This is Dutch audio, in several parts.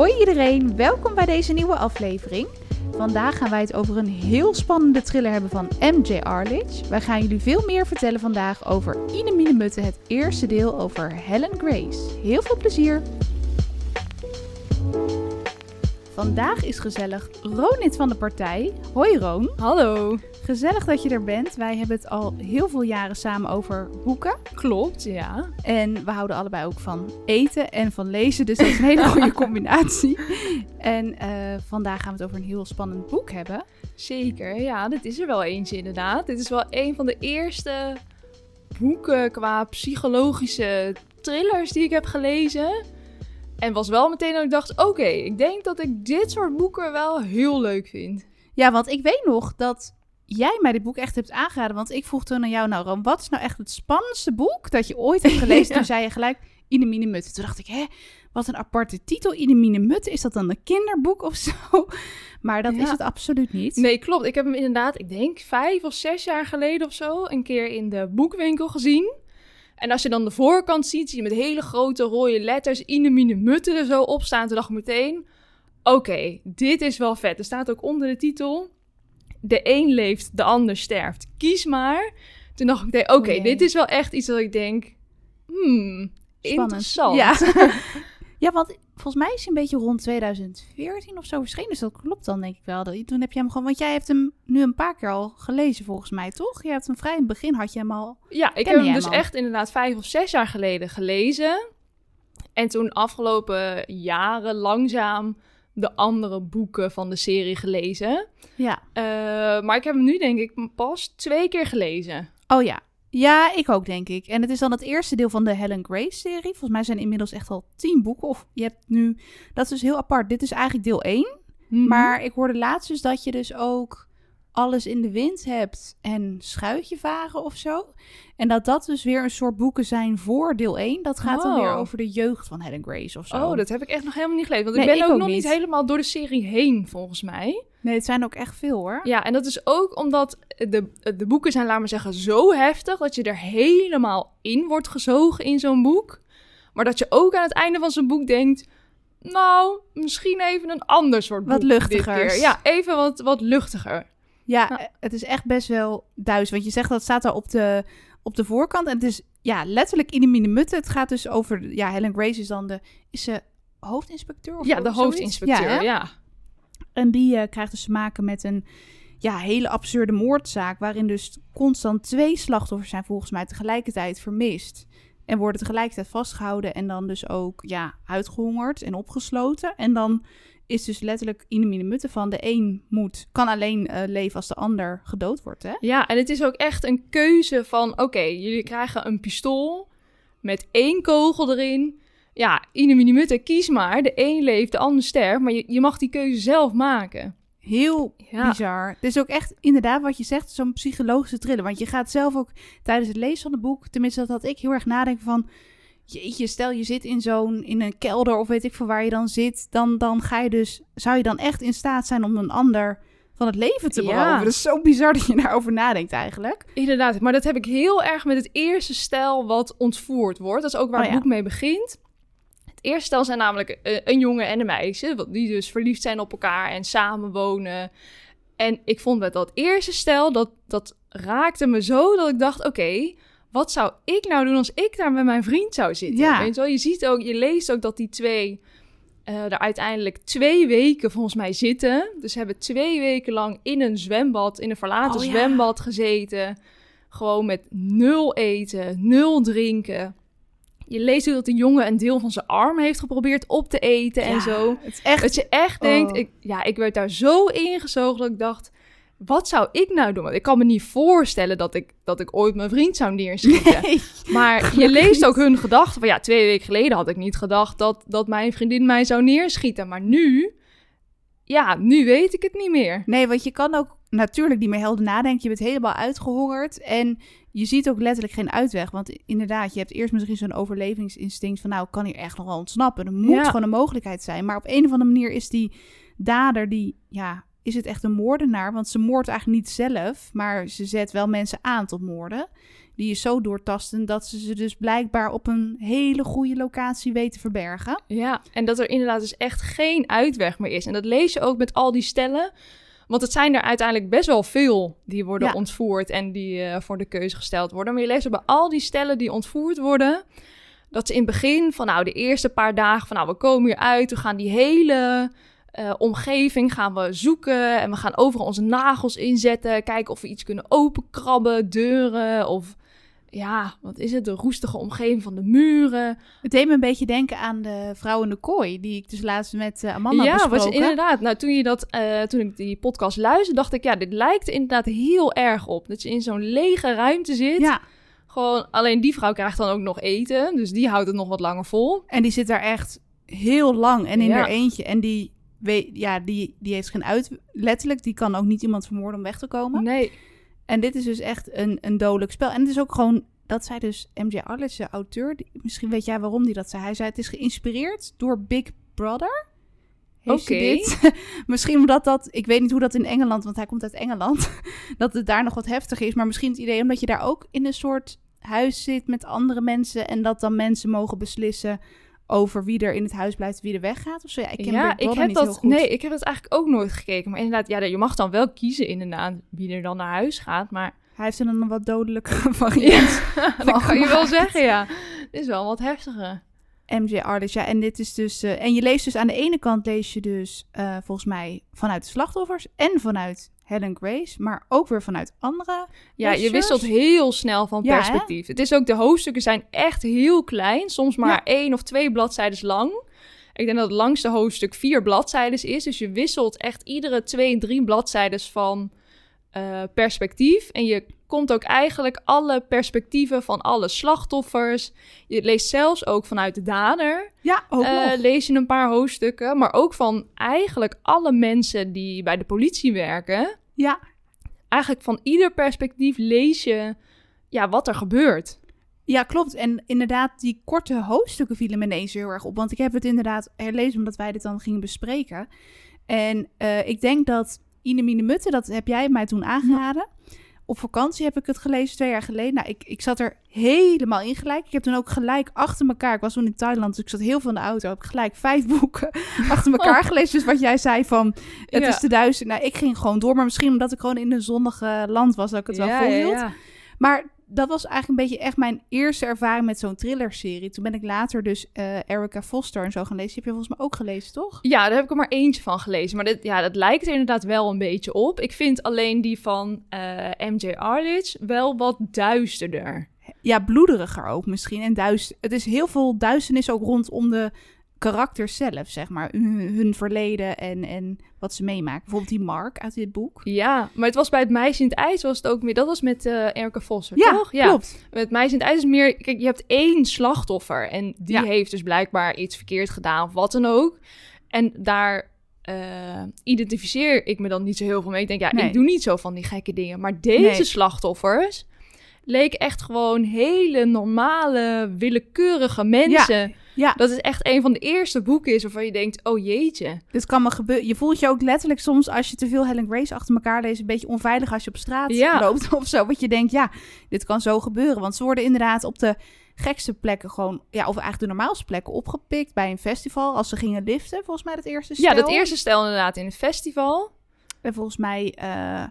Hoi iedereen, welkom bij deze nieuwe aflevering. Vandaag gaan wij het over een heel spannende thriller hebben van M.J. Arledge. Wij gaan jullie veel meer vertellen vandaag over Ine Mine het eerste deel over Helen Grace. Heel veel plezier! Vandaag is gezellig Ronit van de partij. Hoi Roon. Hallo. Gezellig dat je er bent. Wij hebben het al heel veel jaren samen over boeken. Klopt, ja. En we houden allebei ook van eten en van lezen. Dus dat is een hele goede combinatie. En eh, vandaag gaan we het over een heel spannend boek hebben. Zeker, ja. Dit is er wel eentje inderdaad. Dit is wel een van de eerste boeken qua psychologische thrillers die ik heb gelezen. En was wel meteen dat ik dacht, oké, ik denk dat ik dit soort boeken wel heel leuk vind. Ja, want ik weet nog dat jij mij dit boek echt hebt aangeraden. Want ik vroeg toen aan jou, nou wat is nou echt het spannendste boek dat je ooit hebt gelezen? ja. Toen zei je gelijk, Inemine Mutte. Toen dacht ik, hè, wat een aparte titel, Inemine Mutte. Is dat dan een kinderboek of zo? Maar dat Ja. is het absoluut niet. Nee, klopt. Ik heb hem inderdaad, ik denk vijf of zes jaar geleden of zo, een keer in de boekwinkel gezien. En als je dan de voorkant ziet, zie je met hele grote rode letters Inemine Mutte er zo op staan. Toen dacht ik meteen, oké, dit is wel vet. Er staat ook onder de titel, de een leeft, de ander sterft. Kies maar. Toen dacht ik meteen, oké, O jee. dit is wel echt iets dat ik denk, hmm, Spannend. interessant. Ja. ja, want volgens mij is hij een beetje rond 2014 of zo verschenen. Dus dat klopt dan denk ik wel. Dat- Toen heb je hem gewoon... Want jij hebt hem nu een paar keer al gelezen volgens mij, toch? Je hebt hem vrij in het begin, had je hem al... Ja, ik heb hem dus al? echt inderdaad vijf of zes jaar geleden gelezen. En toen afgelopen jaren langzaam de andere boeken van de serie gelezen. Ja. Eh, maar ik heb hem nu denk ik pas twee keer gelezen. Oh ja. Ja, ik ook denk ik. En het is dan het eerste deel van de Helen Grace-serie. Volgens mij zijn inmiddels echt al tien boeken. Of je hebt nu... Dat is dus heel apart. Dit is eigenlijk deel 1. Mhm. Maar ik hoorde laatst dus dat je dus ook alles in de wind hebt en schuitje varen of zo. En dat dat dus weer een soort boeken zijn voor deel 1. Dat gaat dan Oh. weer over de jeugd van Helen Grace of zo. Oh, dat heb ik echt nog helemaal niet gelezen. Want Nee, ik ben ik ook, ook nog niet helemaal door de serie heen, volgens mij. Nee, het zijn ook echt veel hoor. Ja, en dat is ook omdat de, de boeken zijn, laat maar zeggen, zo heftig... dat je er helemaal in wordt gezogen in zo'n boek. Maar dat je ook aan het einde van zo'n boek denkt... nou, misschien even een ander soort boek Wat keer. Ja, even wat, wat luchtiger. Ja, Ja. het is echt best wel duis. Want je zegt dat staat daar op de, op de voorkant. En het is ja, letterlijk in de minuut. Het gaat dus over... Ja, Helen Grace is dan de... Is ze hoofdinspecteur? Of Ja, de hoofdinspecteur, Ja? En die eh, krijgt dus te maken met een ja, hele absurde moordzaak. Waarin dus constant twee slachtoffers zijn volgens mij tegelijkertijd vermist. En worden tegelijkertijd vastgehouden en dan dus ook ja, uitgehongerd en opgesloten. En dan is dus letterlijk in de minuut van de een moet, kan alleen eh, leven als de ander gedood wordt. Hè? Ja, en het is ook echt een keuze van... oké, jullie krijgen een pistool met één kogel erin. Ja, in een minuut, kies maar. De een leeft, de ander sterft. Maar je, je mag die keuze zelf maken. Heel Ja. bizar. Het is ook echt inderdaad wat je zegt, zo'n psychologische thriller. Want je gaat zelf ook tijdens het lezen van het boek, tenminste dat had ik heel erg nadenken van... Jeetje, stel je zit in zo'n, in een kelder of weet ik veel waar je dan zit. Dan, dan ga je dus, zou je dan echt in staat zijn om een ander van het leven te Ja. beroven? Dat is zo bizar dat je daarover nadenkt eigenlijk. Inderdaad, maar dat heb ik heel erg met het eerste stel wat ontvoerd wordt. Dat is ook waar Oh het ja. boek mee begint. Het eerste stel zijn namelijk eh, een jongen en een meisje, wat- die dus verliefd zijn op elkaar en samen wonen. En ik vond met dat eerste stel, dat, dat raakte me zo dat ik dacht, oké, wat zou ik nou doen als ik daar met mijn vriend zou zitten? Ja. Weet je, wel? je ziet ook, je leest ook dat die twee eh, er uiteindelijk twee weken volgens mij zitten. Dus ze hebben twee weken lang in een zwembad, in een verlaten Oh ja. zwembad gezeten. Gewoon met nul eten, nul drinken. Je leest ook dat de jongen een deel van zijn arm heeft geprobeerd op te eten en zo. Het is echt... Dat je echt denkt, Oh. ik, ja, ik werd daar zo ingezogen dat ik dacht, wat zou ik nou doen? Want ik kan me niet voorstellen dat ik, dat ik ooit mijn vriend zou neerschieten. Nee. Maar je leest ook hun gedachten van, ja, twee weken geleden had ik niet gedacht dat, dat mijn vriendin mij zou neerschieten. Maar nu, ja, nu weet ik het niet meer. Nee, want je kan ook natuurlijk niet meer helder nadenken. Je bent helemaal uitgehongerd en je ziet ook letterlijk geen uitweg. Want inderdaad, je hebt eerst misschien zo'n overlevingsinstinct van... nou, ik kan hier echt nog wel ontsnappen. Er moet Ja. gewoon een mogelijkheid zijn. Maar op een of andere manier is die dader die... ja, is het echt een moordenaar? Want ze moordt eigenlijk niet zelf, maar ze zet wel mensen aan tot moorden. Die is zo doortastend dat ze ze dus blijkbaar op een hele goede locatie weten te verbergen. Ja, en dat er inderdaad dus echt geen uitweg meer is. En dat lees je ook met al die stellen. Want het zijn er uiteindelijk best wel veel die worden Ja. ontvoerd en die eh, voor de keuze gesteld worden. Maar je leest bij al die stellen die ontvoerd worden, dat ze in het begin van nou de eerste paar dagen van nou we komen hier uit, we gaan die hele eh, omgeving gaan we zoeken en we gaan overal onze nagels inzetten, kijken of we iets kunnen openkrabben, deuren of ja, wat is het, de roestige omgeving van de muren. Het deed me een beetje denken aan de vrouw in de kooi, die ik dus laatst met eh, Amanda ja, besproken. was inderdaad. Nou, toen, je dat, eh, toen ik die podcast luisterde, dacht ik, ja, dit lijkt er inderdaad heel erg op. Dat je in zo'n lege ruimte zit. Ja, Gewoon, alleen die vrouw krijgt dan ook nog eten. Dus die houdt het nog wat langer vol. en die zit daar echt heel lang en in Ja. haar eentje. En die, weet, ja, die, die heeft geen uit... Letterlijk, die kan ook niet iemand vermoorden om weg te komen. Nee. En dit is dus echt een, een dodelijk spel. En het is ook gewoon, dat zei dus MJ Arledge, de auteur. Die, misschien weet jij waarom die dat zei. Hij zei, het is geïnspireerd door Big Brother. Oké. misschien omdat dat, ik weet niet hoe dat in Engeland, want hij komt uit Engeland, dat het daar nog wat heftiger is. Maar misschien het idee omdat je daar ook in een soort huis zit met andere mensen. En dat dan mensen mogen beslissen over wie er in het huis blijft wie er weggaat. Of zo. Ja, ik ken ja, ik heb niet heel dat. goed. Nee, ik heb het eigenlijk ook nooit gekeken. Maar inderdaad, ja, je mag dan wel kiezen inderdaad wie er dan naar huis gaat. Maar Hij heeft er dan een wat dodelijke variant. ja, dat kan je wel zeggen, ja. Dit is wel wat heftiger. MJ Arledge, ja. En dit is dus... eh, en je leest dus aan de ene kant lees je dus eh, volgens mij vanuit de slachtoffers en vanuit Helen Grace, maar ook weer vanuit andere. Ja, je wisselt heel snel van Ja, hè? perspectief. Het is ook, de hoofdstukken zijn echt heel klein. Soms maar Ja. één of twee bladzijden lang. Ik denk dat het langste hoofdstuk vier bladzijden is. Dus je wisselt echt iedere twee, drie bladzijden van eh, perspectief. En je komt ook eigenlijk alle perspectieven van alle slachtoffers. Je leest zelfs ook vanuit de dader. Ja, ook Eh, nog. lees je een paar hoofdstukken. Maar ook van eigenlijk alle mensen die bij de politie werken Ja, eigenlijk van ieder perspectief lees je ja, wat er gebeurt. ja, klopt. En inderdaad, die korte hoofdstukken vielen me ineens heel erg op. Want ik heb het inderdaad herlezen omdat wij dit dan gingen bespreken. En eh, ik denk dat Inemine Mutte, dat heb jij mij toen aangeraden. Op vakantie heb ik het gelezen twee jaar geleden. Nou, ik, ik zat er helemaal in gelijk. Ik heb toen ook gelijk achter elkaar. Ik was toen in Thailand, dus ik zat heel veel in de auto. Heb ik gelijk vijf boeken achter elkaar gelezen. Dus wat jij zei van, het Ja. is te duister. Nou, ik ging gewoon door. Maar misschien omdat ik gewoon in een zonnige land was, dat ik het wel volhield. Maar dat was eigenlijk een beetje echt mijn eerste ervaring met zo'n thrillerserie. Toen ben ik later dus eh Erica Foster en zo gaan lezen. Die heb je volgens mij ook gelezen, toch? Ja, daar heb ik er maar eentje van gelezen. Maar dit, ja, dat lijkt er inderdaad wel een beetje op. Ik vind alleen die van eh, MJ Arledge wel wat duisterder. Ja, bloederiger ook misschien. En duister. Het is heel veel duisternis ook rondom de karakters zelf, zeg maar. Hun, hun verleden en, en wat ze meemaken. Bijvoorbeeld die Mark uit dit boek. Ja, maar het was bij het meisje in het ijs was het ook meer. Dat was met eh Erika Vosser, Ja, toch? klopt. Met het meisje in het ijs is meer. Kijk, je hebt één slachtoffer en die Ja. heeft dus blijkbaar iets verkeerd gedaan of wat dan ook. En daar eh, identificeer ik me dan niet zo heel veel mee. Ik denk, ja, Nee. ik doe niet zo van die gekke dingen. Maar deze Nee. slachtoffers leken echt gewoon hele normale, willekeurige mensen. Ja, Dat is echt een van de eerste boeken is waarvan je denkt, oh jeetje. dit kan me gebeuren. Je voelt je ook letterlijk soms als je te veel Helen Grace achter elkaar leest... een beetje onveilig als je op straat Ja. loopt of zo. Want je denkt, ja, dit kan zo gebeuren. Want ze worden inderdaad op de gekste plekken gewoon... Ja, of eigenlijk de normaalste plekken opgepikt bij een festival. Als ze gingen liften, volgens mij dat eerste stel. Ja, dat eerste stel inderdaad in een festival. En volgens mij... eh,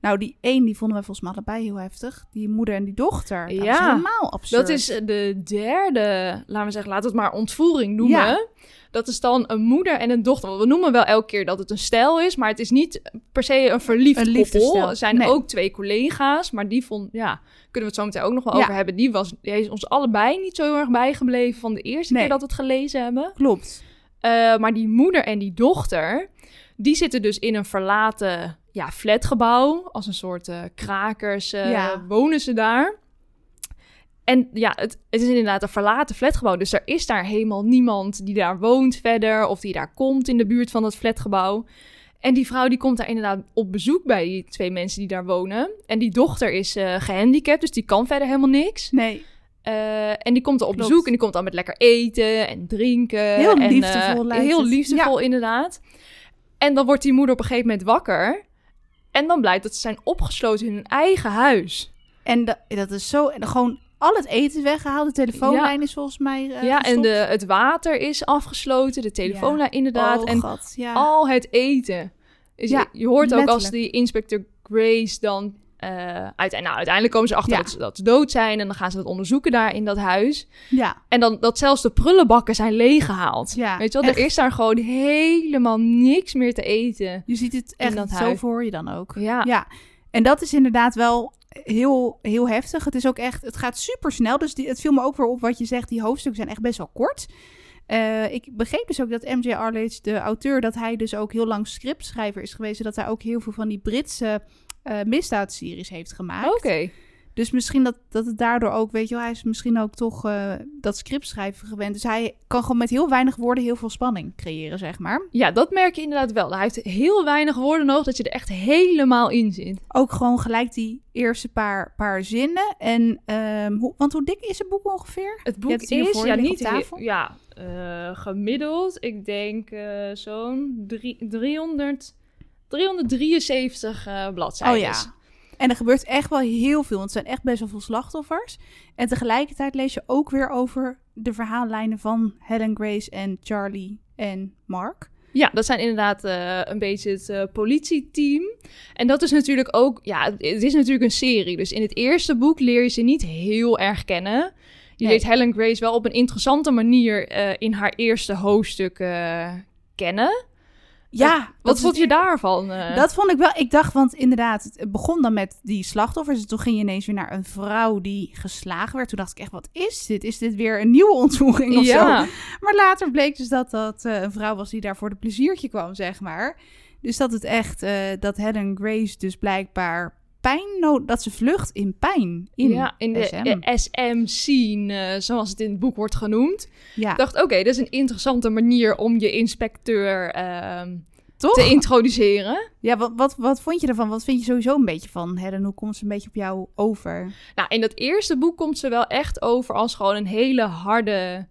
nou, die één, die vonden we volgens mij allebei heel heftig. Die moeder en die dochter. Dat Ja. is helemaal absurd. Dat is de derde, laten we zeggen, laten we het maar ontvoering noemen. Ja. Dat is dan een moeder en een dochter. Want we noemen wel elke keer dat het een stijl is, maar het is niet per se een verliefd Een koppel. Er zijn Nee. ook twee collega's, maar die vond, ja, kunnen we het zo meteen ook nog wel Ja. over hebben. Die, was, die is ons allebei niet zo heel erg bijgebleven van de eerste Nee. keer dat we het gelezen hebben. Klopt. Eh, maar die moeder en die dochter, die zitten dus in een verlaten ja, flatgebouw. Als een soort eh, krakers eh, Ja. wonen ze daar. En ja, het, het is inderdaad een verlaten flatgebouw. Dus er is daar helemaal niemand die daar woont verder... of die daar komt in de buurt van dat flatgebouw. En die vrouw die komt daar inderdaad op bezoek bij die twee mensen die daar wonen. En die dochter is eh, gehandicapt, dus die kan verder helemaal niks. Nee, en die komt er op Klopt. bezoek en die komt dan met lekker eten en drinken. Heel en, Heel liefdevol, inderdaad. En dan wordt die moeder op een gegeven moment wakker. En dan blijkt dat ze zijn opgesloten in hun eigen huis. En dat, dat is zo... En gewoon al het eten is weggehaald. De telefoonlijn is volgens mij eh, ja, en de, het water is afgesloten, de telefoonlijn inderdaad. Oh, en God, ja. al het eten. Ja, je, je hoort ook als die inspecteur Grace dan... eh, uiteindelijk, nou, uiteindelijk komen ze achter Ja. dat, ze, dat ze dood zijn... en dan gaan ze dat onderzoeken daar in dat huis. Ja, En dan dat zelfs de prullenbakken zijn leeggehaald. Ja, Weet je wel, echt. er is daar gewoon helemaal niks meer te eten. je ziet het echt dat zo huis. voor je dan ook. Ja, Ja, en dat is inderdaad wel heel, heel heftig. Het is ook echt, het gaat super snel. Dus die, het viel me ook weer op wat je zegt. Die hoofdstukken zijn echt best wel kort. Eh, ik begreep dus ook dat M.J. Arledge, de auteur, dat hij dus ook heel lang scriptschrijver is geweest. Zodat hij ook heel veel van die Britse eh misdaadseries heeft gemaakt. oké. Dus misschien dat, dat het daardoor ook, weet je wel, hij is misschien ook toch eh, dat scriptschrijven gewend. Dus hij kan gewoon met heel weinig woorden heel veel spanning creëren, zeg maar. Ja, dat merk je inderdaad wel. Hij heeft heel weinig woorden nodig dat je er echt helemaal in zit. ook gewoon gelijk die eerste paar, paar zinnen. En, ehm, hoe, want hoe dik is het boek ongeveer? Het boek is voor ja, niet tafel. ja, eh, gemiddeld. Ik denk zo'n drie- 300, 373 eh bladzijden. Oh ja. En er gebeurt echt wel heel veel. Want het zijn echt best wel veel slachtoffers. En tegelijkertijd lees je ook weer over de verhaallijnen van Helen Grace en Charlie en Mark. Ja, dat zijn inderdaad eh, een beetje het eh, politieteam. En dat is natuurlijk ook, ja, het is natuurlijk een serie. Dus in het eerste boek leer je ze niet heel erg kennen. Je Nee. leert Helen Grace wel op een interessante manier in haar eerste hoofdstuk kennen. Ja, Wat dat vond je daarvan? eh? Dat vond ik wel. Ik dacht, want inderdaad, het begon dan met die slachtoffers. En toen ging je ineens weer naar een vrouw die geslagen werd. Toen dacht ik echt, wat is dit? Is dit weer een nieuwe ontvoering of zo? ja. Maar later bleek dus dat dat eh, een vrouw was die daar voor de pleziertje kwam, zeg maar. Dus dat het echt, eh, dat Helen Grace dus blijkbaar pijn dat ze vlucht in pijn in, ja, in de SM. SM-scene, eh, zoals het in het boek wordt genoemd. ja, dacht, oké, dat is een interessante manier om je inspecteur ehm, toch? te introduceren. Ja, wat, wat, wat vond je ervan? Wat vind je sowieso een beetje van Helen? Hoe komt ze een beetje op jou over? Nou, in dat eerste boek komt ze wel echt over als gewoon een hele harde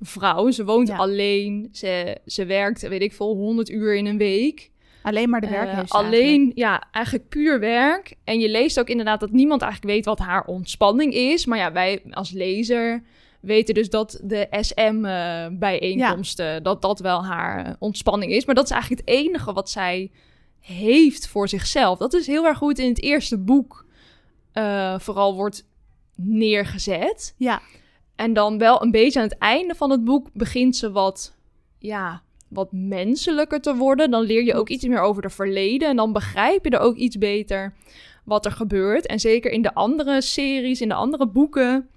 vrouw. Ze woont Ja. alleen, ze, ze werkt, weet ik veel, 100 uur in een week. Alleen maar de Eh, werk alleen, eigenlijk. ja, eigenlijk puur werk. En je leest ook inderdaad dat niemand eigenlijk weet wat haar ontspanning is. Maar ja, wij als lezer weten dus dat de SM-bijeenkomsten, dat dat wel haar eh, ontspanning is. Maar dat is eigenlijk het enige wat zij heeft voor zichzelf. Dat is heel erg goed in het eerste boek eh, vooral wordt neergezet. Ja, En dan wel een beetje aan het einde van het boek begint ze wat, ja, wat menselijker te worden. Dan leer je ook iets meer over de verleden. En dan begrijp je er ook iets beter wat er gebeurt. En zeker in de andere series, in de andere boeken,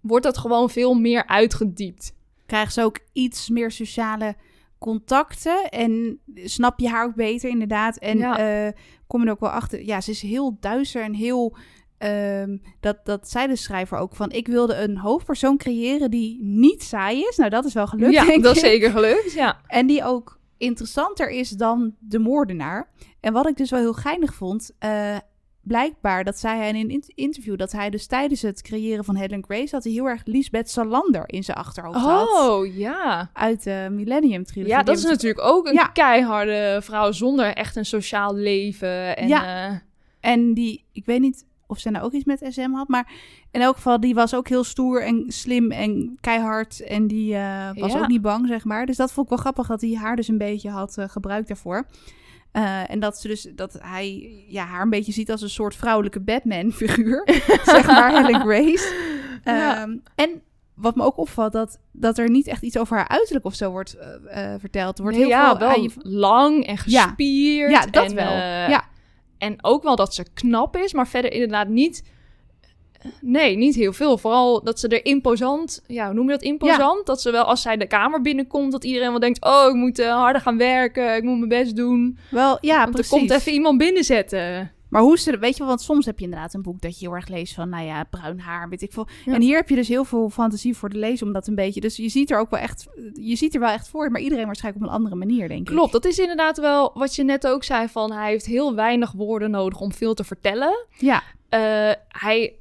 wordt dat gewoon veel meer uitgediept. krijgen ze ook iets meer sociale contacten en snap je haar ook beter inderdaad. En Ja. eh, kom je er ook wel achter, ja, ze is heel duister en heel, ehm, dat, dat zei de schrijver ook van, ik wilde een hoofdpersoon creëren die niet saai is. Nou, dat is wel gelukt, ja, denk dat is zeker gelukt. Ja. En die ook interessanter is dan de moordenaar. En wat ik dus wel heel geinig vond, eh, blijkbaar, dat zei hij in een int- interview, dat hij dus tijdens het creëren van Helen Grace, dat hij heel erg Lisbeth Salander in zijn achterhoofd had. Oh, ja. Uit de Millennium Trilogie. Ja, dat is natuurlijk ook een Ja. keiharde vrouw zonder echt een sociaal leven. En, Ja. eh, En die, ik weet niet of zij nou ook iets met SM had, maar in elk geval, die was ook heel stoer en slim en keihard. En die eh, was Ja. ook niet bang, zeg maar. Dus dat vond ik wel grappig, dat hij haar dus een beetje had eh, gebruikt daarvoor. Eh, en dat ze dus dat hij ja, haar een beetje ziet als een soort vrouwelijke Batman-figuur. zeg maar, Helen Grace. Ja. Ehm, en wat me ook opvalt, dat, dat er niet echt iets over haar uiterlijk of zo wordt verteld. Er wordt Nee, heel ja, veel wel je- lang en Ja. gespierd. Ja, dat en, wel. ja, En ook wel dat ze knap is, maar verder inderdaad niet... Nee, niet heel veel. Vooral dat ze er imposant... Ja, hoe noem je dat imposant? Dat ze wel, als zij de kamer binnenkomt, dat iedereen wel denkt... Oh, ik moet eh, harder gaan werken, ik moet mijn best doen. wel, ja, Want precies. er komt even iemand binnenzetten. Maar hoe ze, weet je wel, want soms heb je inderdaad een boek dat je heel erg leest van, nou ja, bruin haar, weet ik veel. Ja. En hier heb je dus heel veel fantasie voor de lezer om dat een beetje. Dus je ziet er ook wel echt, je ziet er wel echt voor, maar iedereen waarschijnlijk op een andere manier, denk ik. Klopt, dat is inderdaad wel wat je net ook zei van... Hij heeft heel weinig woorden nodig om veel te vertellen. Ja, Eh, hij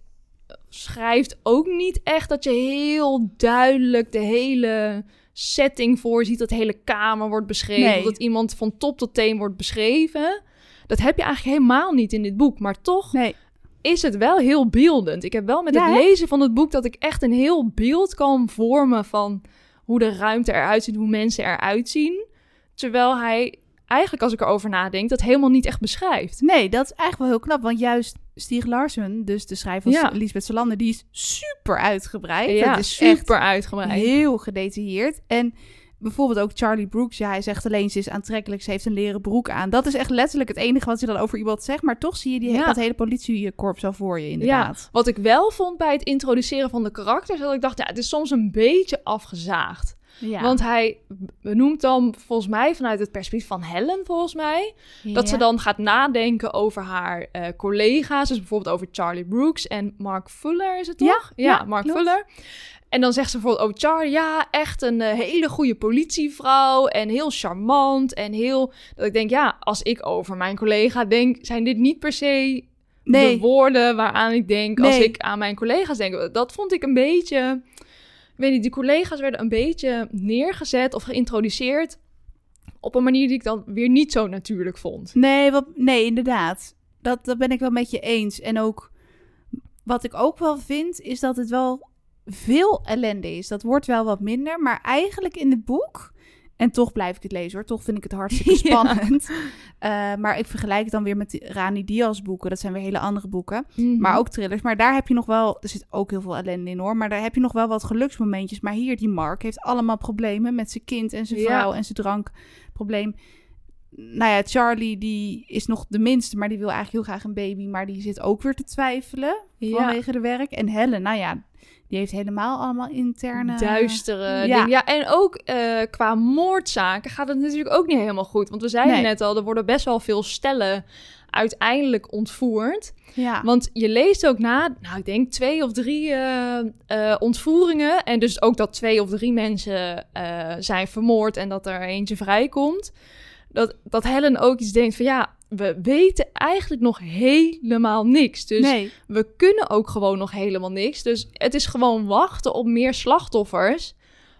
schrijft ook niet echt dat je heel duidelijk de hele setting voorziet. Dat de hele kamer wordt beschreven. Nee. Dat iemand van top tot teen wordt beschreven. Dat heb je eigenlijk helemaal niet in dit boek. Maar toch nee, is het wel heel beeldend. Ik heb wel met Ja, het hè? lezen van het boek dat ik echt een heel beeld kan vormen van hoe de ruimte eruit ziet, hoe mensen eruit zien. Terwijl hij eigenlijk, als ik erover nadenk, dat helemaal niet echt beschrijft. Nee, dat is eigenlijk wel heel knap. Want juist Stieg Larsson, dus de schrijver van Ja. Lisbeth Salander, die is super uitgebreid. Ja, dat is echt super uitgebreid. heel gedetailleerd. En bijvoorbeeld ook Charlie Brooks. Ja, hij zegt alleen ze is aantrekkelijk, ze heeft een leren broek aan. Dat is echt letterlijk het enige wat hij dan over iemand zegt. Maar toch zie je die, Ja. dat hele politiekorps al voor je, inderdaad. Wat ik wel vond bij het introduceren van de karakters, dat ik dacht, ja, het is soms een beetje afgezaagd. Ja. Want hij benoemt dan volgens mij vanuit het perspectief van Helen, volgens mij, dat ze dan gaat nadenken over haar eh, collega's. Dus bijvoorbeeld over Charlie Brooks en Mark Fuller, is het Ja, toch? ja, Mark klopt. Fuller. En dan zegt ze bijvoorbeeld over Charlie, ja, echt een eh, hele goede politievrouw en heel charmant en heel... Dat ik denk, ja, als ik over mijn collega denk, zijn dit niet per se Nee. de woorden waaraan ik denk als ik aan mijn collega's denk. Dat vond ik een beetje... Ik weet niet, die collega's werden een beetje neergezet of geïntroduceerd op een manier die ik dan weer niet zo natuurlijk vond. Nee, wat, nee, inderdaad. Dat, dat ben ik wel met je eens. En ook, wat ik ook wel vind, is dat het wel veel ellende is. Dat wordt wel wat minder, maar eigenlijk in het boek... En toch blijf ik het lezen hoor. Toch vind ik het hartstikke Ja. spannend. Eh, maar ik vergelijk het dan weer met Rani Diaz boeken. Dat zijn weer hele andere boeken. Maar ook thrillers. Maar daar heb je nog wel... Er zit ook heel veel ellende in hoor. Maar daar heb je nog wel wat geluksmomentjes. Maar hier, die Mark heeft allemaal problemen met zijn kind en zijn Ja. vrouw en zijn drankprobleem. Nou ja, Charlie die is nog de minste, maar die wil eigenlijk heel graag een baby. Maar die zit ook weer te twijfelen Ja. vanwege de werk. En Helen, nou ja, die heeft helemaal allemaal interne... duistere Ja. dingen. Ja, en ook eh, qua moordzaken gaat het natuurlijk ook niet helemaal goed. Want we zeiden Nee. net al, er worden best wel veel stellen uiteindelijk ontvoerd. Ja, Want je leest ook na, nou ik denk twee of drie eh, eh, ontvoeringen. En dus ook dat twee of drie mensen zijn vermoord en dat er eentje vrijkomt. Dat, dat Helen ook iets denkt van ja, we weten eigenlijk nog helemaal niks. Dus nee, we kunnen ook gewoon nog helemaal niks. Dus het is gewoon wachten op meer slachtoffers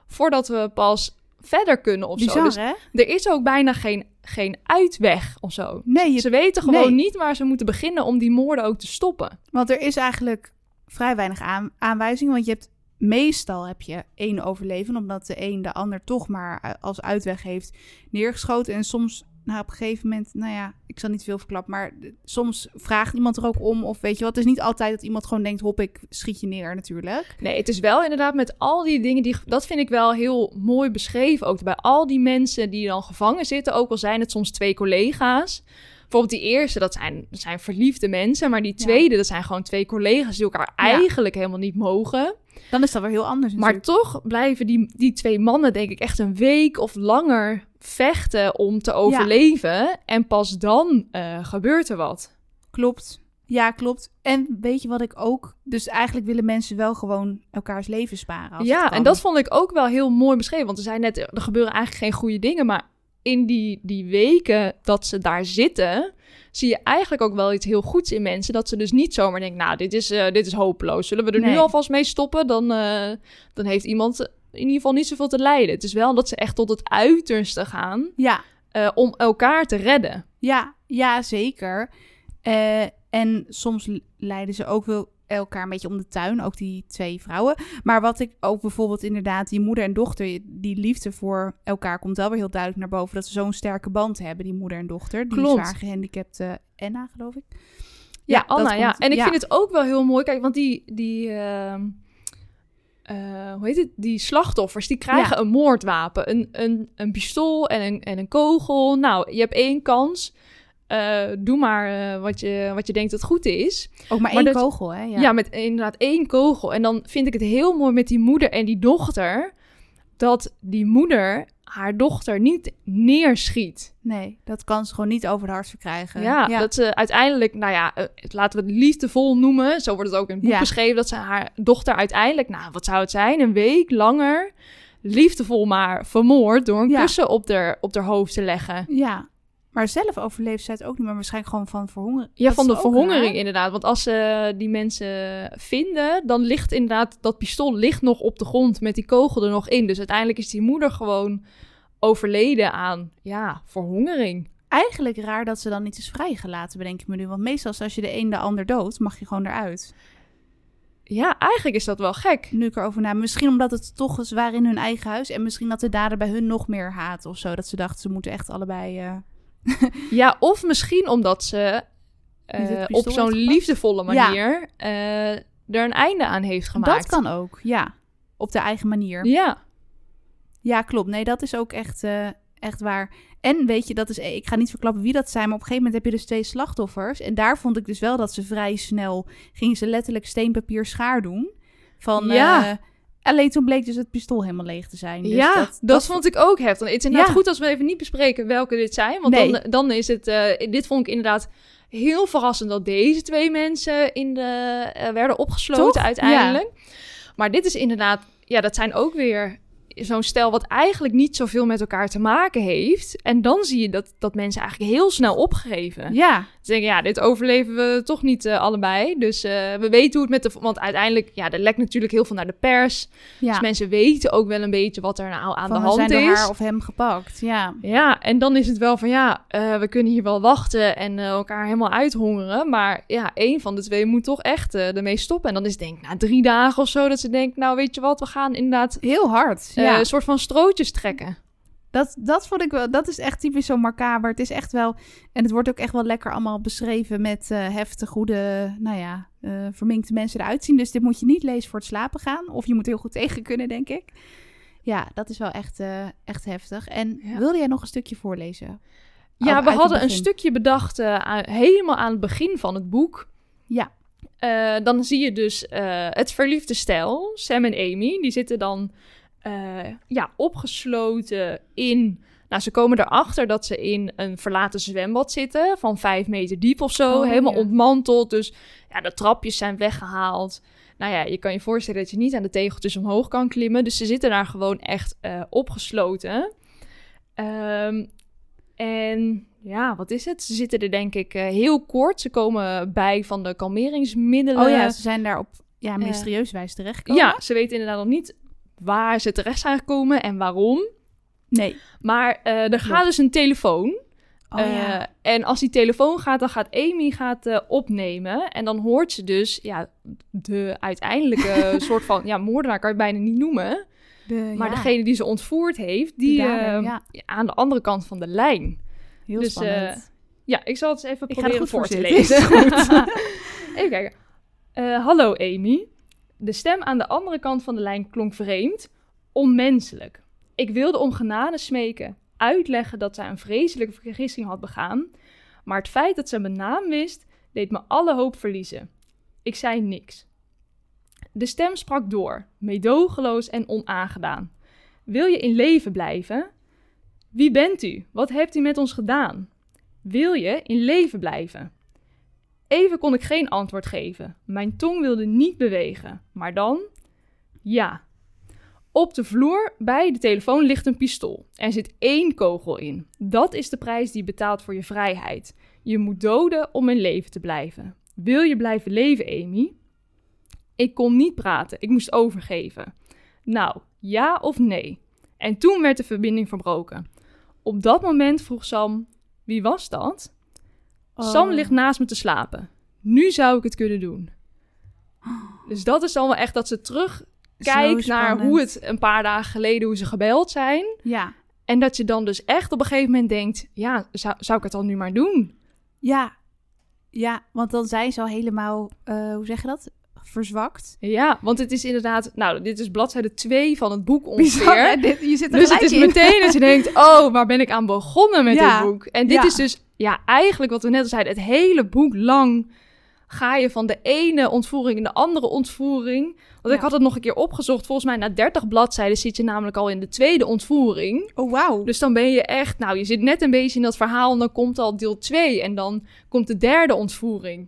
voordat we pas verder kunnen of zo. Dus hè? er is ook bijna geen, geen uitweg of zo. Nee, je- Ze weten gewoon nee. niet waar ze moeten beginnen om die moorden ook te stoppen. Want er is eigenlijk vrij weinig aan, aanwijzingen. Want je hebt meestal heb je één overleven, omdat de een de ander toch maar u- als uitweg heeft neergeschoten. En soms, nou op een gegeven moment, nou ja, ik zal niet veel verklappen, maar soms vraagt iemand er ook om. Of weet je wat, het is niet altijd dat iemand gewoon denkt, hop, ik schiet je neer natuurlijk. Nee, het is wel inderdaad met al die dingen, die, dat vind ik wel heel mooi beschreven. Ook bij al die mensen die dan gevangen zitten, ook al zijn het soms twee collega's. Bijvoorbeeld die eerste, dat zijn, dat zijn verliefde mensen. Maar die Ja. tweede, dat zijn gewoon twee collega's die elkaar Ja. eigenlijk helemaal niet mogen. Dan is dat weer heel anders Maar natuurlijk. toch blijven die, die twee mannen, denk ik, echt een week of langer vechten om te overleven. En pas dan eh, gebeurt er wat. Klopt. Ja, klopt. En weet je wat ik ook... Dus eigenlijk willen mensen wel gewoon elkaars leven sparen. Als het Ja, en dat vond ik ook wel heel mooi beschreven. Want er zijn net, er gebeuren eigenlijk geen goede dingen. Maar in die, die weken dat ze daar zitten, zie je eigenlijk ook wel iets heel goeds in mensen. Dat ze dus niet zomaar denken, nou, dit is, eh, dit is hopeloos. Zullen we er nu alvast mee stoppen? Dan, eh, dan heeft iemand in ieder geval niet zoveel te lijden. Het is wel dat ze echt tot het uiterste gaan Ja, eh, om elkaar te redden. Ja, ja zeker. En soms leiden ze ook wel elkaar een beetje om de tuin, ook die twee vrouwen. Maar wat ik ook bijvoorbeeld inderdaad, die moeder en dochter, die liefde voor elkaar komt wel weer heel duidelijk naar boven. Dat ze zo'n sterke band hebben, die moeder en dochter. Die Klopt. zwaar gehandicapte Anna, geloof ik. Ja, dat Anna, ja. En ik ja. vind het ook wel heel mooi. Kijk, want die, die, ehm, eh, hoe heet het? Die slachtoffers, die krijgen Ja. een moordwapen. Een, een, een pistool en een, en een kogel. Nou, je hebt één kans. Eh, doe maar eh, wat, je, wat je denkt dat goed is. Ook maar, Maar één dat- kogel, hè? Ja. Ja. met inderdaad één kogel. En dan vind ik het heel mooi met die moeder en die dochter... dat die moeder haar dochter niet neerschiet. Nee, dat kan ze gewoon niet over de hart verkrijgen. Ja, dat ze uiteindelijk, nou ja, eh, laten we het liefdevol noemen. Zo wordt het ook in het boek Ja. beschreven. Dat ze haar dochter uiteindelijk, nou, wat zou het zijn? Een week langer liefdevol maar vermoord door een kussen op haar, op haar hoofd te leggen. Ja. Maar zelf overleeft zij het ook niet, maar waarschijnlijk gewoon van verhongeren. Ja, Dat van de verhongering raar. inderdaad. Want als ze die mensen vinden, dan ligt inderdaad dat pistool ligt nog op de grond met die kogel er nog in. Dus uiteindelijk is die moeder gewoon overleden aan, ja, verhongering. eigenlijk raar dat ze dan niet is vrijgelaten, bedenk ik me nu. Want meestal als je de een de ander doodt, mag je gewoon eruit. Ja, eigenlijk is dat wel gek. Nu ik erover na. Misschien omdat het toch eens waren in hun eigen huis. En misschien dat de dader bij hun nog meer haat of zo. Dat ze dachten, ze moeten echt allebei... eh, Ja, of misschien omdat ze eh, op zo'n liefdevolle Ja. manier eh, er een einde aan heeft gemaakt. Dat kan ook, ja. Op de eigen manier. Ja, Ja, klopt. Nee, dat is ook echt, eh, echt waar. En weet je, dat is, ik ga niet verklappen wie dat zijn, maar op een gegeven moment heb je dus twee slachtoffers. En daar vond ik dus wel dat ze vrij snel gingen ze letterlijk steenpapier schaar doen. Van, Ja. Alleen toen bleek dus het pistool helemaal leeg te zijn. Dus ja dat, dat, vond ik ook heftig. Het is inderdaad Ja. goed als we even niet bespreken welke dit zijn. Want Nee. dan, dan is het... eh, dit vond ik inderdaad heel verrassend dat deze twee mensen in de, eh, werden opgesloten Toch? uiteindelijk. Maar dit is inderdaad... Ja, dat zijn ook weer zo'n stel wat eigenlijk niet zoveel met elkaar te maken heeft. En dan zie je dat, dat mensen eigenlijk heel snel opgeven. Ja, Ze denken, ja, dit overleven we toch niet eh, allebei. Dus eh, we weten hoe het met de... Want uiteindelijk, ja, er lekt natuurlijk heel veel naar de pers. ja. Dus mensen weten ook wel een beetje wat er nou aan van, de hand zijn is. haar of hem gepakt. Ja, Ja, en dan is het wel van, ja, eh, we kunnen hier wel wachten en elkaar helemaal uithongeren. Maar ja, één van de twee moet toch echt ermee stoppen. En dan is het denk ik na drie dagen of zo dat ze denkt, nou weet je wat, we gaan inderdaad heel hard. eh, ja. een soort van strootjes trekken. Dat, dat vond ik wel, dat is echt typisch zo macaber. Het is echt wel, en het wordt ook echt wel lekker allemaal beschreven met eh heftig hoe de, nou ja, eh, verminkte mensen eruit zien. Dus dit moet je niet lezen voor het slapen gaan. Of je moet heel goed tegen kunnen, denk ik. Ja, dat is wel echt, eh, echt heftig. En Ja. wilde jij nog een stukje voorlezen? Ja, we hadden een stukje bedacht eh, aan- helemaal aan het begin van het boek. Ja. Eh, dan zie je dus eh, het verliefde stel, Sam en Amy. Die zitten dan eh, ja, opgesloten in... Nou, ze komen erachter dat ze in een verlaten zwembad zitten... van vijf meter diep of zo. Oh, helemaal ja. ontmanteld. Dus ja, de trapjes zijn weggehaald. Nou ja, je kan je voorstellen dat je niet aan de tegeltjes omhoog kan klimmen. Dus ze zitten daar gewoon echt eh, opgesloten. Ehm, en ja, wat is het? Ze zitten er denk ik eh, heel kort. Ze komen bij van de kalmeringsmiddelen. Oh ja, ze zijn daar op ja, mysterieus wijze terechtgekomen. Ja, ze weten inderdaad nog niet waar ze terecht zijn gekomen en waarom. Nee. Maar eh, er gaat dus een telefoon. Oh Eh, ja. En als die telefoon gaat, dan gaat Amy gaat, eh, opnemen. En dan hoort ze dus ja, de uiteindelijke soort van... Ja, moordenaar kan je het bijna niet noemen. De, Maar ja, degene die ze ontvoerd heeft, die dader, eh, ja. aan de andere kant van de lijn. heel dus, spannend. Ja, ik zal het eens even Ik er proberen voor te lezen. Even kijken. Eh, hallo Amy. De stem aan de andere kant van de lijn klonk vreemd, onmenselijk. Ik wilde om genade smeken, uitleggen dat zij een vreselijke vergissing had begaan, maar het feit dat ze mijn naam wist, deed me alle hoop verliezen. Ik zei niks. De stem sprak door, meedogenloos en onaangedaan. Wil je in leven blijven? Wie bent u? Wat hebt u met ons gedaan? Wil je in leven blijven? Even kon ik geen antwoord geven. Mijn tong wilde niet bewegen. Maar dan? Ja. Op de vloer bij de telefoon ligt een pistool. Er zit één kogel in. Dat is de prijs die je betaalt voor je vrijheid. Je moet doden om in leven te blijven. Wil je blijven leven, Amy? Ik kon niet praten. Ik moest overgeven. Nou, ja of nee? En toen werd de verbinding verbroken. Op dat moment vroeg Sam: Wie was dat? Sam Oh. ligt naast me te slapen. Nu zou ik het kunnen doen. Dus dat is dan wel echt dat ze terugkijkt naar hoe het een paar dagen geleden, hoe ze gebeld zijn. Ja, En dat je dan dus echt op een gegeven moment denkt, ja, zou, zou ik het dan nu maar doen? ja. Ja, want dan zijn ze al helemaal, eh, hoe zeg je dat? Verzwakt. Ja, want het is inderdaad, nou, dit is bladzijde 2 van het boek Bizar, ongeveer. Dit- je zit er Dus het is in. meteen dat je denkt, oh, waar ben ik aan begonnen met Ja. dit boek? En dit Ja. is dus, ja, eigenlijk wat we net al zeiden, het hele boek lang ga je van de ene ontvoering in de andere ontvoering. Want ik had het nog een keer opgezocht, volgens mij na 30 bladzijden zit je namelijk al in de tweede ontvoering. Oh, wauw. Dus dan ben je echt, nou, je zit net een beetje in dat verhaal en dan komt al deel 2 en dan komt de derde ontvoering.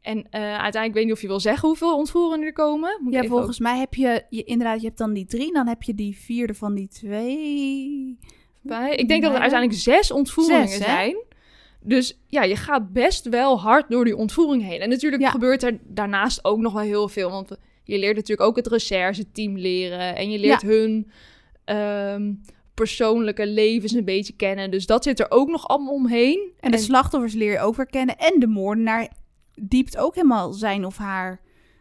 En eh, uiteindelijk weet niet of je wil zeggen hoeveel ontvoeringen er komen. Moet ja, volgens mij heb je, je, inderdaad, je hebt dan die drie, dan heb je die vierde van die twee. bij. Ik denk dat er uiteindelijk zes ontvoeringen Zes, zijn. Dus ja, je gaat best wel hard door die ontvoering heen. En natuurlijk Ja. gebeurt er daarnaast ook nog wel heel veel. Want je leert natuurlijk ook het recherche-team leren. En je leert hun ehm, persoonlijke levens een beetje kennen. Dus dat zit er ook nog allemaal omheen. En de slachtoffers leer je ook weer kennen. En de moordenaar diept ook helemaal zijn of haar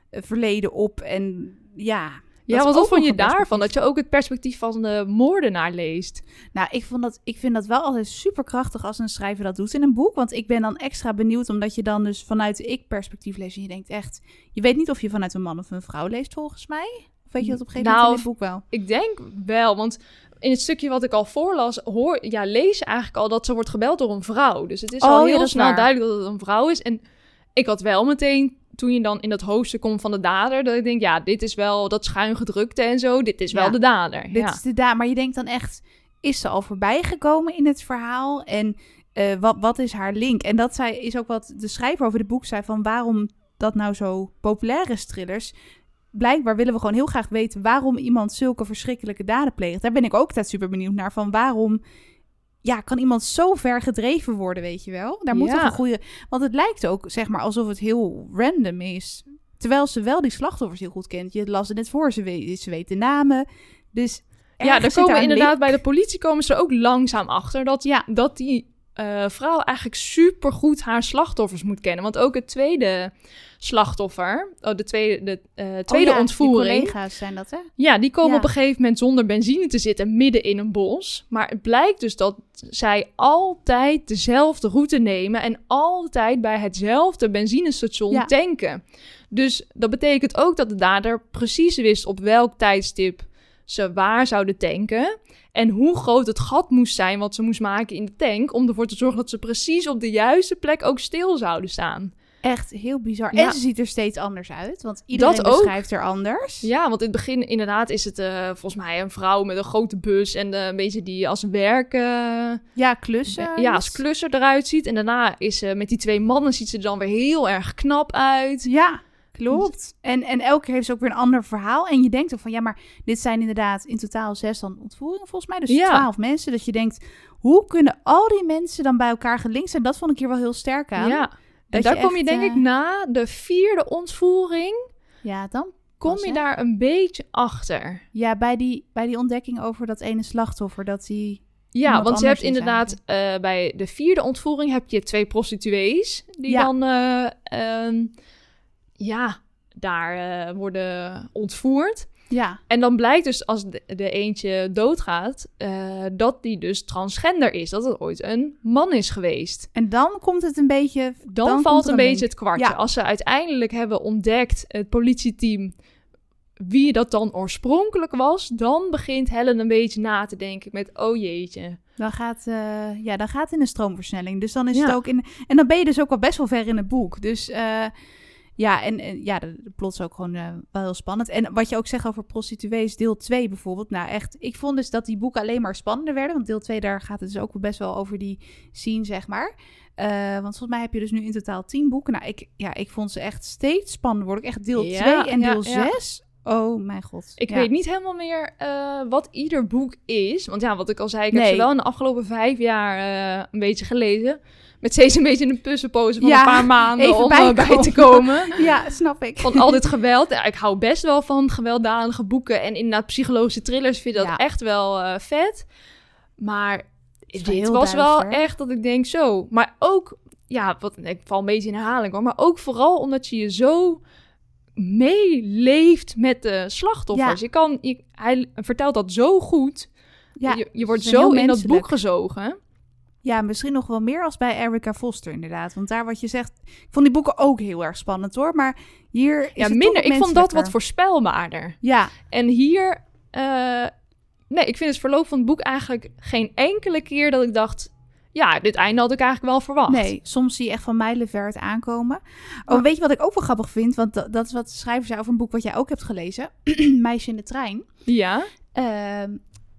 eh, verleden op. En ja, ja, wat, vond je daarvan? Dat je ook het perspectief van de moordenaar leest. Nou, ik, vond dat, ik vind dat wel altijd super krachtig als een schrijver dat doet in een boek. Want ik ben dan extra benieuwd, omdat je dan dus vanuit de ik-perspectief leest. En je denkt echt, je weet niet of je vanuit een man of een vrouw leest volgens mij. Of weet je dat op een gegeven Nou, moment in dit boek wel? Ik denk wel, want in het stukje wat ik al voorlas, hoor, ja, lees je eigenlijk al dat ze wordt gebeld door een vrouw. Dus het is Oh, al ja, heel snel duidelijk dat het een vrouw is. En ik had wel meteen, toen je dan in dat hoofdstuk komt van de dader, dat ik denk, ja, dit is wel dat schuin gedrukte en zo, dit is wel de dader. Dit ja. is de da maar je denkt dan echt, is ze al voorbij gekomen in het verhaal? En eh, wat, wat is haar link? En dat zei, is ook wat de schrijver over het boek zei, van waarom dat nou zo populair is, thrillers. Blijkbaar willen we gewoon heel graag weten waarom iemand zulke verschrikkelijke daden pleegt. Daar ben ik ook altijd super benieuwd naar, van waarom... Ja, kan iemand zo ver gedreven worden, weet je wel? Daar moet Ja. toch een goede... Want het lijkt ook, zeg maar, alsof het heel random is. Terwijl ze wel die slachtoffers heel goed kent. Je las het net voor, ze weet, ze weet de namen. Dus Ja, daar komen inderdaad link. bij de politie komen ze ook langzaam achter dat, Ja. dat die eh, vrouw eigenlijk supergoed haar slachtoffers moet kennen. Want ook het tweede slachtoffer, oh, de tweede, de, eh, tweede Oh ja, die ontvoering, collega's zijn dat, hè? ja, die komen Ja. op een gegeven moment zonder benzine te zitten midden in een bos. Maar het blijkt dus dat zij altijd dezelfde route nemen en altijd bij hetzelfde benzinestation Ja. tanken. Dus dat betekent ook dat de dader precies wist op welk tijdstip ze waar zouden tanken. En hoe groot het gat moest zijn wat ze moest maken in de tank. Om ervoor te zorgen dat ze precies op de juiste plek ook stil zouden staan. Echt heel bizar. Ja. En ze ziet er steeds anders uit, want iedereen Dat ook. beschrijft er anders. Ja, want in het begin inderdaad is het eh, volgens mij een vrouw met een grote bus. En eh, een beetje die als werk... eh, Ja, klussen. ja, als klusser eruit ziet. En daarna is ze met die twee mannen ziet ze er dan weer heel erg knap uit. Ja, klopt. En, en elke keer heeft ze ook weer een ander verhaal. En je denkt ook van, ja, maar dit zijn inderdaad in totaal zes dan ontvoeringen volgens mij. Dus Ja. twaalf mensen. Dat je denkt, hoe kunnen al die mensen dan bij elkaar gelinkt zijn? Dat vond ik hier wel heel sterk aan. Ja. En daar kom je denk eh, ik na de vierde ontvoering... Ja, dan kom je hè? daar een beetje achter. Ja, bij die, bij die ontdekking over dat ene slachtoffer, dat die... Ja, want je hebt inderdaad eh, bij de vierde ontvoering heb je twee prostituees die Ja. dan eh, ehm, ja, daar eh, worden ontvoerd. Ja, En dan blijkt dus als de, de eentje doodgaat, eh, dat die dus transgender is. Dat het ooit een man is geweest. en dan komt het een beetje... Dan, valt een link. beetje het kwartje. Ja. Als ze uiteindelijk hebben ontdekt, het politieteam, wie dat dan oorspronkelijk was, dan begint Helen een beetje na te denken met, oh jeetje. Dan gaat, eh, ja, dan gaat in een stroomversnelling. Dus dan is Ja. het ook in. En dan ben je dus ook al best wel ver in het boek. Dus eh, ja, en, en ja, de, de plot is ook gewoon eh, wel heel spannend. En wat je ook zegt over prostituees, deel 2 bijvoorbeeld. Nou, echt, ik vond dus dat die boeken alleen maar spannender werden. Want deel 2, daar gaat het dus ook best wel over die scene, zeg maar. Eh, want volgens mij heb je dus nu in totaal 10 boeken. Nou, ik, ja, ik vond ze echt steeds spannender worden. Ook echt deel Ja, 2 en deel ja. 6. Oh mijn god. Ik Ja. weet niet helemaal meer eh, wat ieder boek is. Want ja, wat ik al zei, ik heb ze wel in de afgelopen vijf jaar een beetje gelezen. Met steeds een beetje een puzzelpose van Ja, een paar maanden even om eh, bij te komen. Ja, snap ik. Van al dit geweld. Ja, ik hou best wel van gewelddadige boeken. En inderdaad psychologische thrillers vind ik dat Ja. echt wel eh, vet. Maar dit heel was wel echt dat ik denk zo. Maar ook, ja, wat, ik val een beetje in herhaling hoor. Maar ook vooral omdat je je zo meeleeft met de slachtoffers. Je kan, je- hij vertelt dat zo goed. Ja, je, je wordt zo in dat boek gezogen. Ja, misschien nog wel meer als bij Erica Foster inderdaad. Want daar wat je zegt... Ik vond die boeken ook heel erg spannend hoor. Maar hier is Ja, minder. Ik vond dat wat voorspelbaarder. Ja, En hier, eh, nee, ik vind het verloop van het boek eigenlijk geen enkele keer dat ik dacht, ja, dit einde had ik eigenlijk wel verwacht. nee. Soms zie je echt van mijlenver het aankomen. Oh, weet je wat ik ook wel grappig vind? Want dat, dat is wat de schrijver zei over een boek wat jij ook hebt gelezen. Meisje in de trein. Ja, Ehm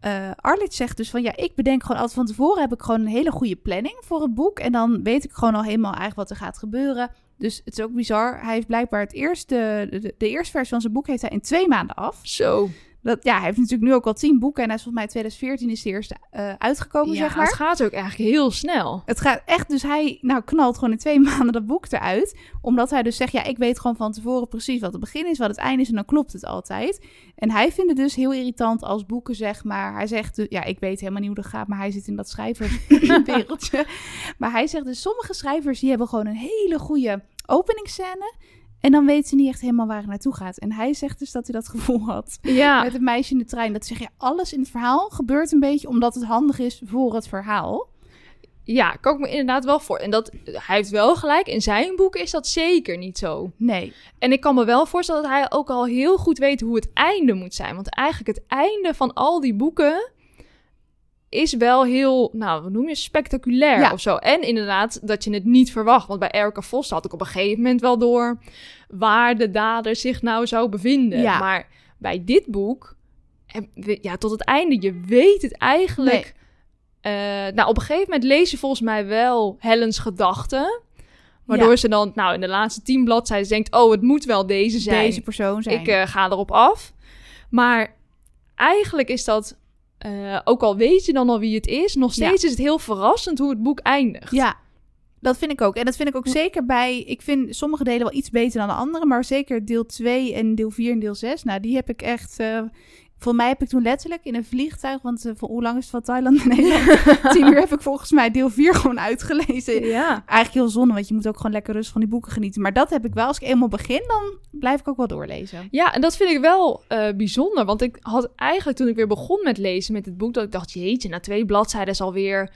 eh, Arlit zegt dus van ja, ik bedenk gewoon altijd van tevoren heb ik gewoon een hele goede planning voor het boek. En dan weet ik gewoon al helemaal eigenlijk wat er gaat gebeuren. Dus het is ook bizar. Hij heeft blijkbaar het eerste, de, de eerste versie van zijn boek heeft hij in twee maanden af. zo. Dat, ja, hij heeft natuurlijk nu ook al tien boeken. En hij is volgens mij 2014 is de eerste eh, uitgekomen, Ja, zeg maar. het gaat ook eigenlijk heel snel. Het gaat echt, dus hij nou, knalt gewoon in twee maanden dat boek eruit. Omdat hij dus zegt, ja, ik weet gewoon van tevoren precies wat het begin is, wat het einde is. En dan klopt het altijd. En hij vindt het dus heel irritant als boeken, zeg maar. Hij zegt, dus- ja, ik weet helemaal niet hoe dat gaat, maar hij zit in dat schrijverswereldje. maar hij zegt dus, sommige schrijvers die hebben gewoon een hele goede openingsscène. En dan weten ze niet echt helemaal waar het naartoe gaat. En hij zegt dus dat hij dat gevoel had Ja, met het meisje in de trein. Dat zeg je, alles in het verhaal gebeurt een beetje omdat het handig is voor het verhaal. ja, kan ik me inderdaad wel voor. En dat, hij heeft wel gelijk. In zijn boek is dat zeker niet zo. Nee. En ik kan me wel voorstellen dat hij ook al heel goed weet hoe het einde moet zijn. Want eigenlijk het einde van al die boeken is wel heel, nou, wat noem je, spectaculair Ja. of zo. En inderdaad dat je het niet verwacht. Want bij Erica Vos had ik op een gegeven moment wel door waar de dader zich nou zou bevinden. Ja. Maar bij dit boek, ja, tot het einde, je weet het eigenlijk. Eh, nou, op een gegeven moment lees je volgens mij wel Helens gedachten. Waardoor Ja. ze dan, nou, in de laatste tien bladzijden denkt... oh, het moet wel deze zijn. Deze persoon zijn. Ik eh, ga erop af. Maar eigenlijk is dat... eh, ook al weet je dan al wie het is... nog steeds is het heel verrassend hoe het boek eindigt. Ja, dat vind ik ook. En dat vind ik ook zeker bij... Ik vind sommige delen wel iets beter dan de andere. Maar zeker deel 2 en deel 4 en deel 6. Nou, die heb ik echt... eh voor mij heb ik toen letterlijk in een vliegtuig... Want voor, hoe lang is het van Thailand naar Nederland? Tien uur heb ik volgens mij deel 4 gewoon uitgelezen. Ja. Eigenlijk heel zonde, want je moet ook gewoon lekker rust van die boeken genieten. Maar dat heb ik wel. Als ik eenmaal begin, dan blijf ik ook wel doorlezen. Ja, en dat vind ik wel eh, bijzonder. Want ik had eigenlijk toen ik weer begon met lezen met het boek... dat ik dacht, jeetje, na twee bladzijden is alweer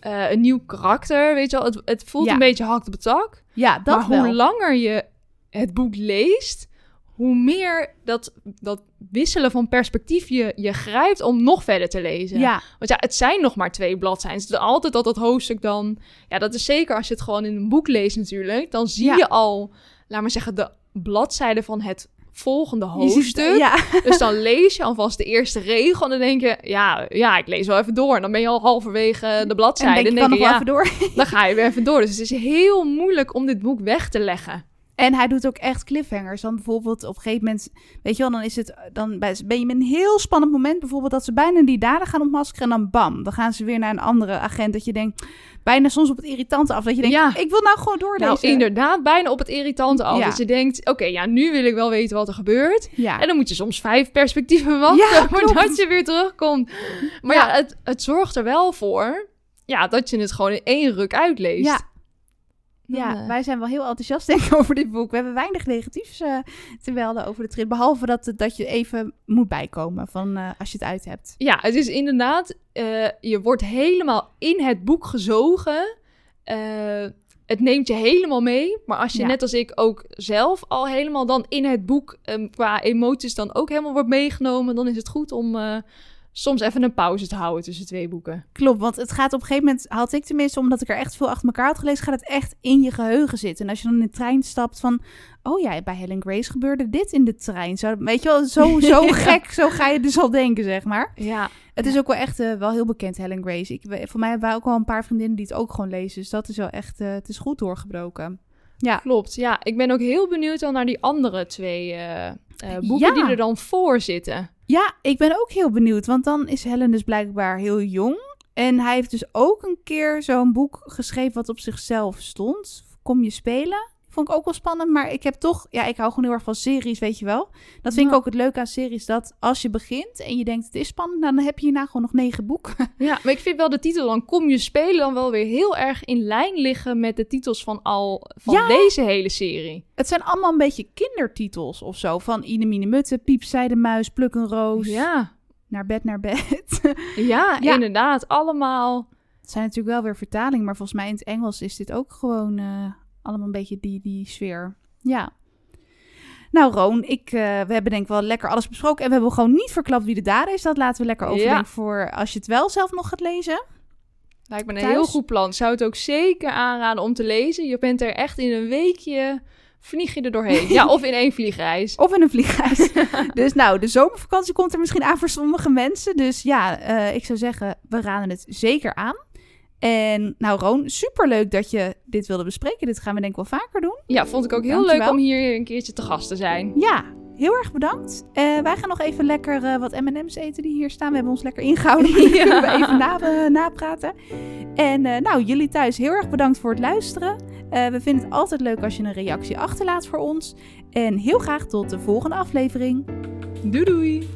eh, een nieuw karakter. Weet je wel, het, het voelt Ja. een beetje hakt op het tak. Ja, dat maar wel. hoe langer je het boek leest, hoe meer dat, dat wisselen van perspectief je, je grijpt om nog verder te lezen. Ja, Want ja, het zijn nog maar twee bladzijden. Het is altijd dat dat hoofdstuk dan... Ja, dat is zeker als je het gewoon in een boek leest natuurlijk. Dan zie Ja. je al, laat maar zeggen, de bladzijden van het volgende hoofdstuk. Ja, Dus dan lees je alvast de eerste regel en dan denk je... Ja, ja, ik lees wel even door. En dan ben je al halverwege de en dan bladzijde. denk je, En kan denk je, ja, even door. dan ga je weer even door. Dus het is heel moeilijk om dit boek weg te leggen. En hij doet ook echt cliffhangers. Dan bijvoorbeeld op een gegeven moment, weet je wel, dan is het, dan bij- ben je met een heel spannend moment, bijvoorbeeld dat ze bijna die dader gaan ontmaskeren en dan bam, dan gaan ze weer naar een andere agent. Dat je denkt, bijna soms op het irritante af, dat je denkt, Ja. ik wil nou gewoon doorlezen. Nou, inderdaad, bijna op het irritante af. Ja. Dat je denkt, oké, ja, nu wil ik wel weten wat er gebeurt. Ja, En dan moet je soms vijf perspectieven wachten voordat je weer terugkomt. Maar ja, Ja. het, het zorgt er wel voor ja, dat je het gewoon in één ruk uitleest. Ja. Ja, eh, wij zijn wel heel enthousiast denk ik over dit boek. We hebben weinig negatiefs eh, te melden over de trip, behalve dat, het- dat je even moet bijkomen van eh, als je het uit hebt. ja, het is inderdaad, eh, je wordt helemaal in het boek gezogen. Eh, het neemt je helemaal mee. Maar als je Ja. net als ik ook zelf al helemaal dan in het boek eh, qua emoties dan ook helemaal wordt meegenomen, dan is het goed om eh, soms even een pauze te houden tussen twee boeken. Klopt, want het gaat op een gegeven moment, had ik tenminste, omdat ik er echt veel achter elkaar had gelezen, gaat het echt in je geheugen zitten. En als je dan in de trein stapt van, oh ja, bij Helen Grace gebeurde dit in de trein. Zo, weet je wel, zo, zo Ja. gek, zo ga je dus al denken, zeg maar. Ja, Het is ook wel echt eh, wel heel bekend, Helen Grace. Ik, voor mij hebben wij ook wel een paar vriendinnen die het ook gewoon lezen. Dus dat is wel echt, eh, het is goed doorgebroken. Ja, Klopt, ja. Ik ben ook heel benieuwd dan naar die andere twee eh, eh, boeken Ja. die er dan voor zitten. Ja, ik ben ook heel benieuwd, want dan is Helen dus blijkbaar heel jong. En hij heeft dus ook een keer zo'n boek geschreven wat op zichzelf stond. Kom je spelen? Vond ik ook wel spannend, maar ik heb toch... Ja, ik hou gewoon heel erg van series, weet je wel. Dat vind ik ook het leuke aan series, dat als je begint en je denkt het is spannend... dan heb je hierna gewoon nog negen boeken. Ja, maar ik vind wel de titel dan Kom je spelen dan wel weer heel erg in lijn liggen met de titels van al van Ja. deze hele serie. het zijn allemaal een beetje kindertitels of zo. Van Ine Mine Mutte, Piep, Zij de Muis, Pluk een Roos, Ja. Naar bed, naar bed. ja, Ja. inderdaad. Allemaal. Het zijn natuurlijk wel weer vertalingen, maar volgens mij in het Engels is dit ook gewoon eh, allemaal een beetje die, die sfeer. Ja. Nou, Roon, ik, eh, we hebben denk ik wel lekker alles besproken. En we hebben gewoon niet verklapt wie de dader is. Dat laten we lekker overdenken Ja. voor als je het wel zelf nog gaat lezen. Lijkt me een Thuis? heel goed plan. Zou het ook zeker aanraden om te lezen. Je bent er echt in een weekje, vlieg je er doorheen. ja, of in één vliegreis. Of in een vliegreis. dus nou, de zomervakantie komt er misschien aan voor sommige mensen. Dus ja, eh, ik zou zeggen, we raden het zeker aan. En nou, Roon, superleuk dat je dit wilde bespreken. Dit gaan we denk ik wel vaker doen. Ja, vond ik ook heel Dankjewel. leuk om hier een keertje te gast te zijn. Ja, heel erg bedankt. Eh, wij gaan nog even lekker eh, wat M&M's eten die hier staan. We hebben ons lekker ingehouden, die kunnen we even na, eh, napraten. En nou, jullie thuis heel erg bedankt voor het luisteren. We vinden het altijd leuk als je een reactie achterlaat voor ons. En heel graag tot de volgende aflevering. Doei doei!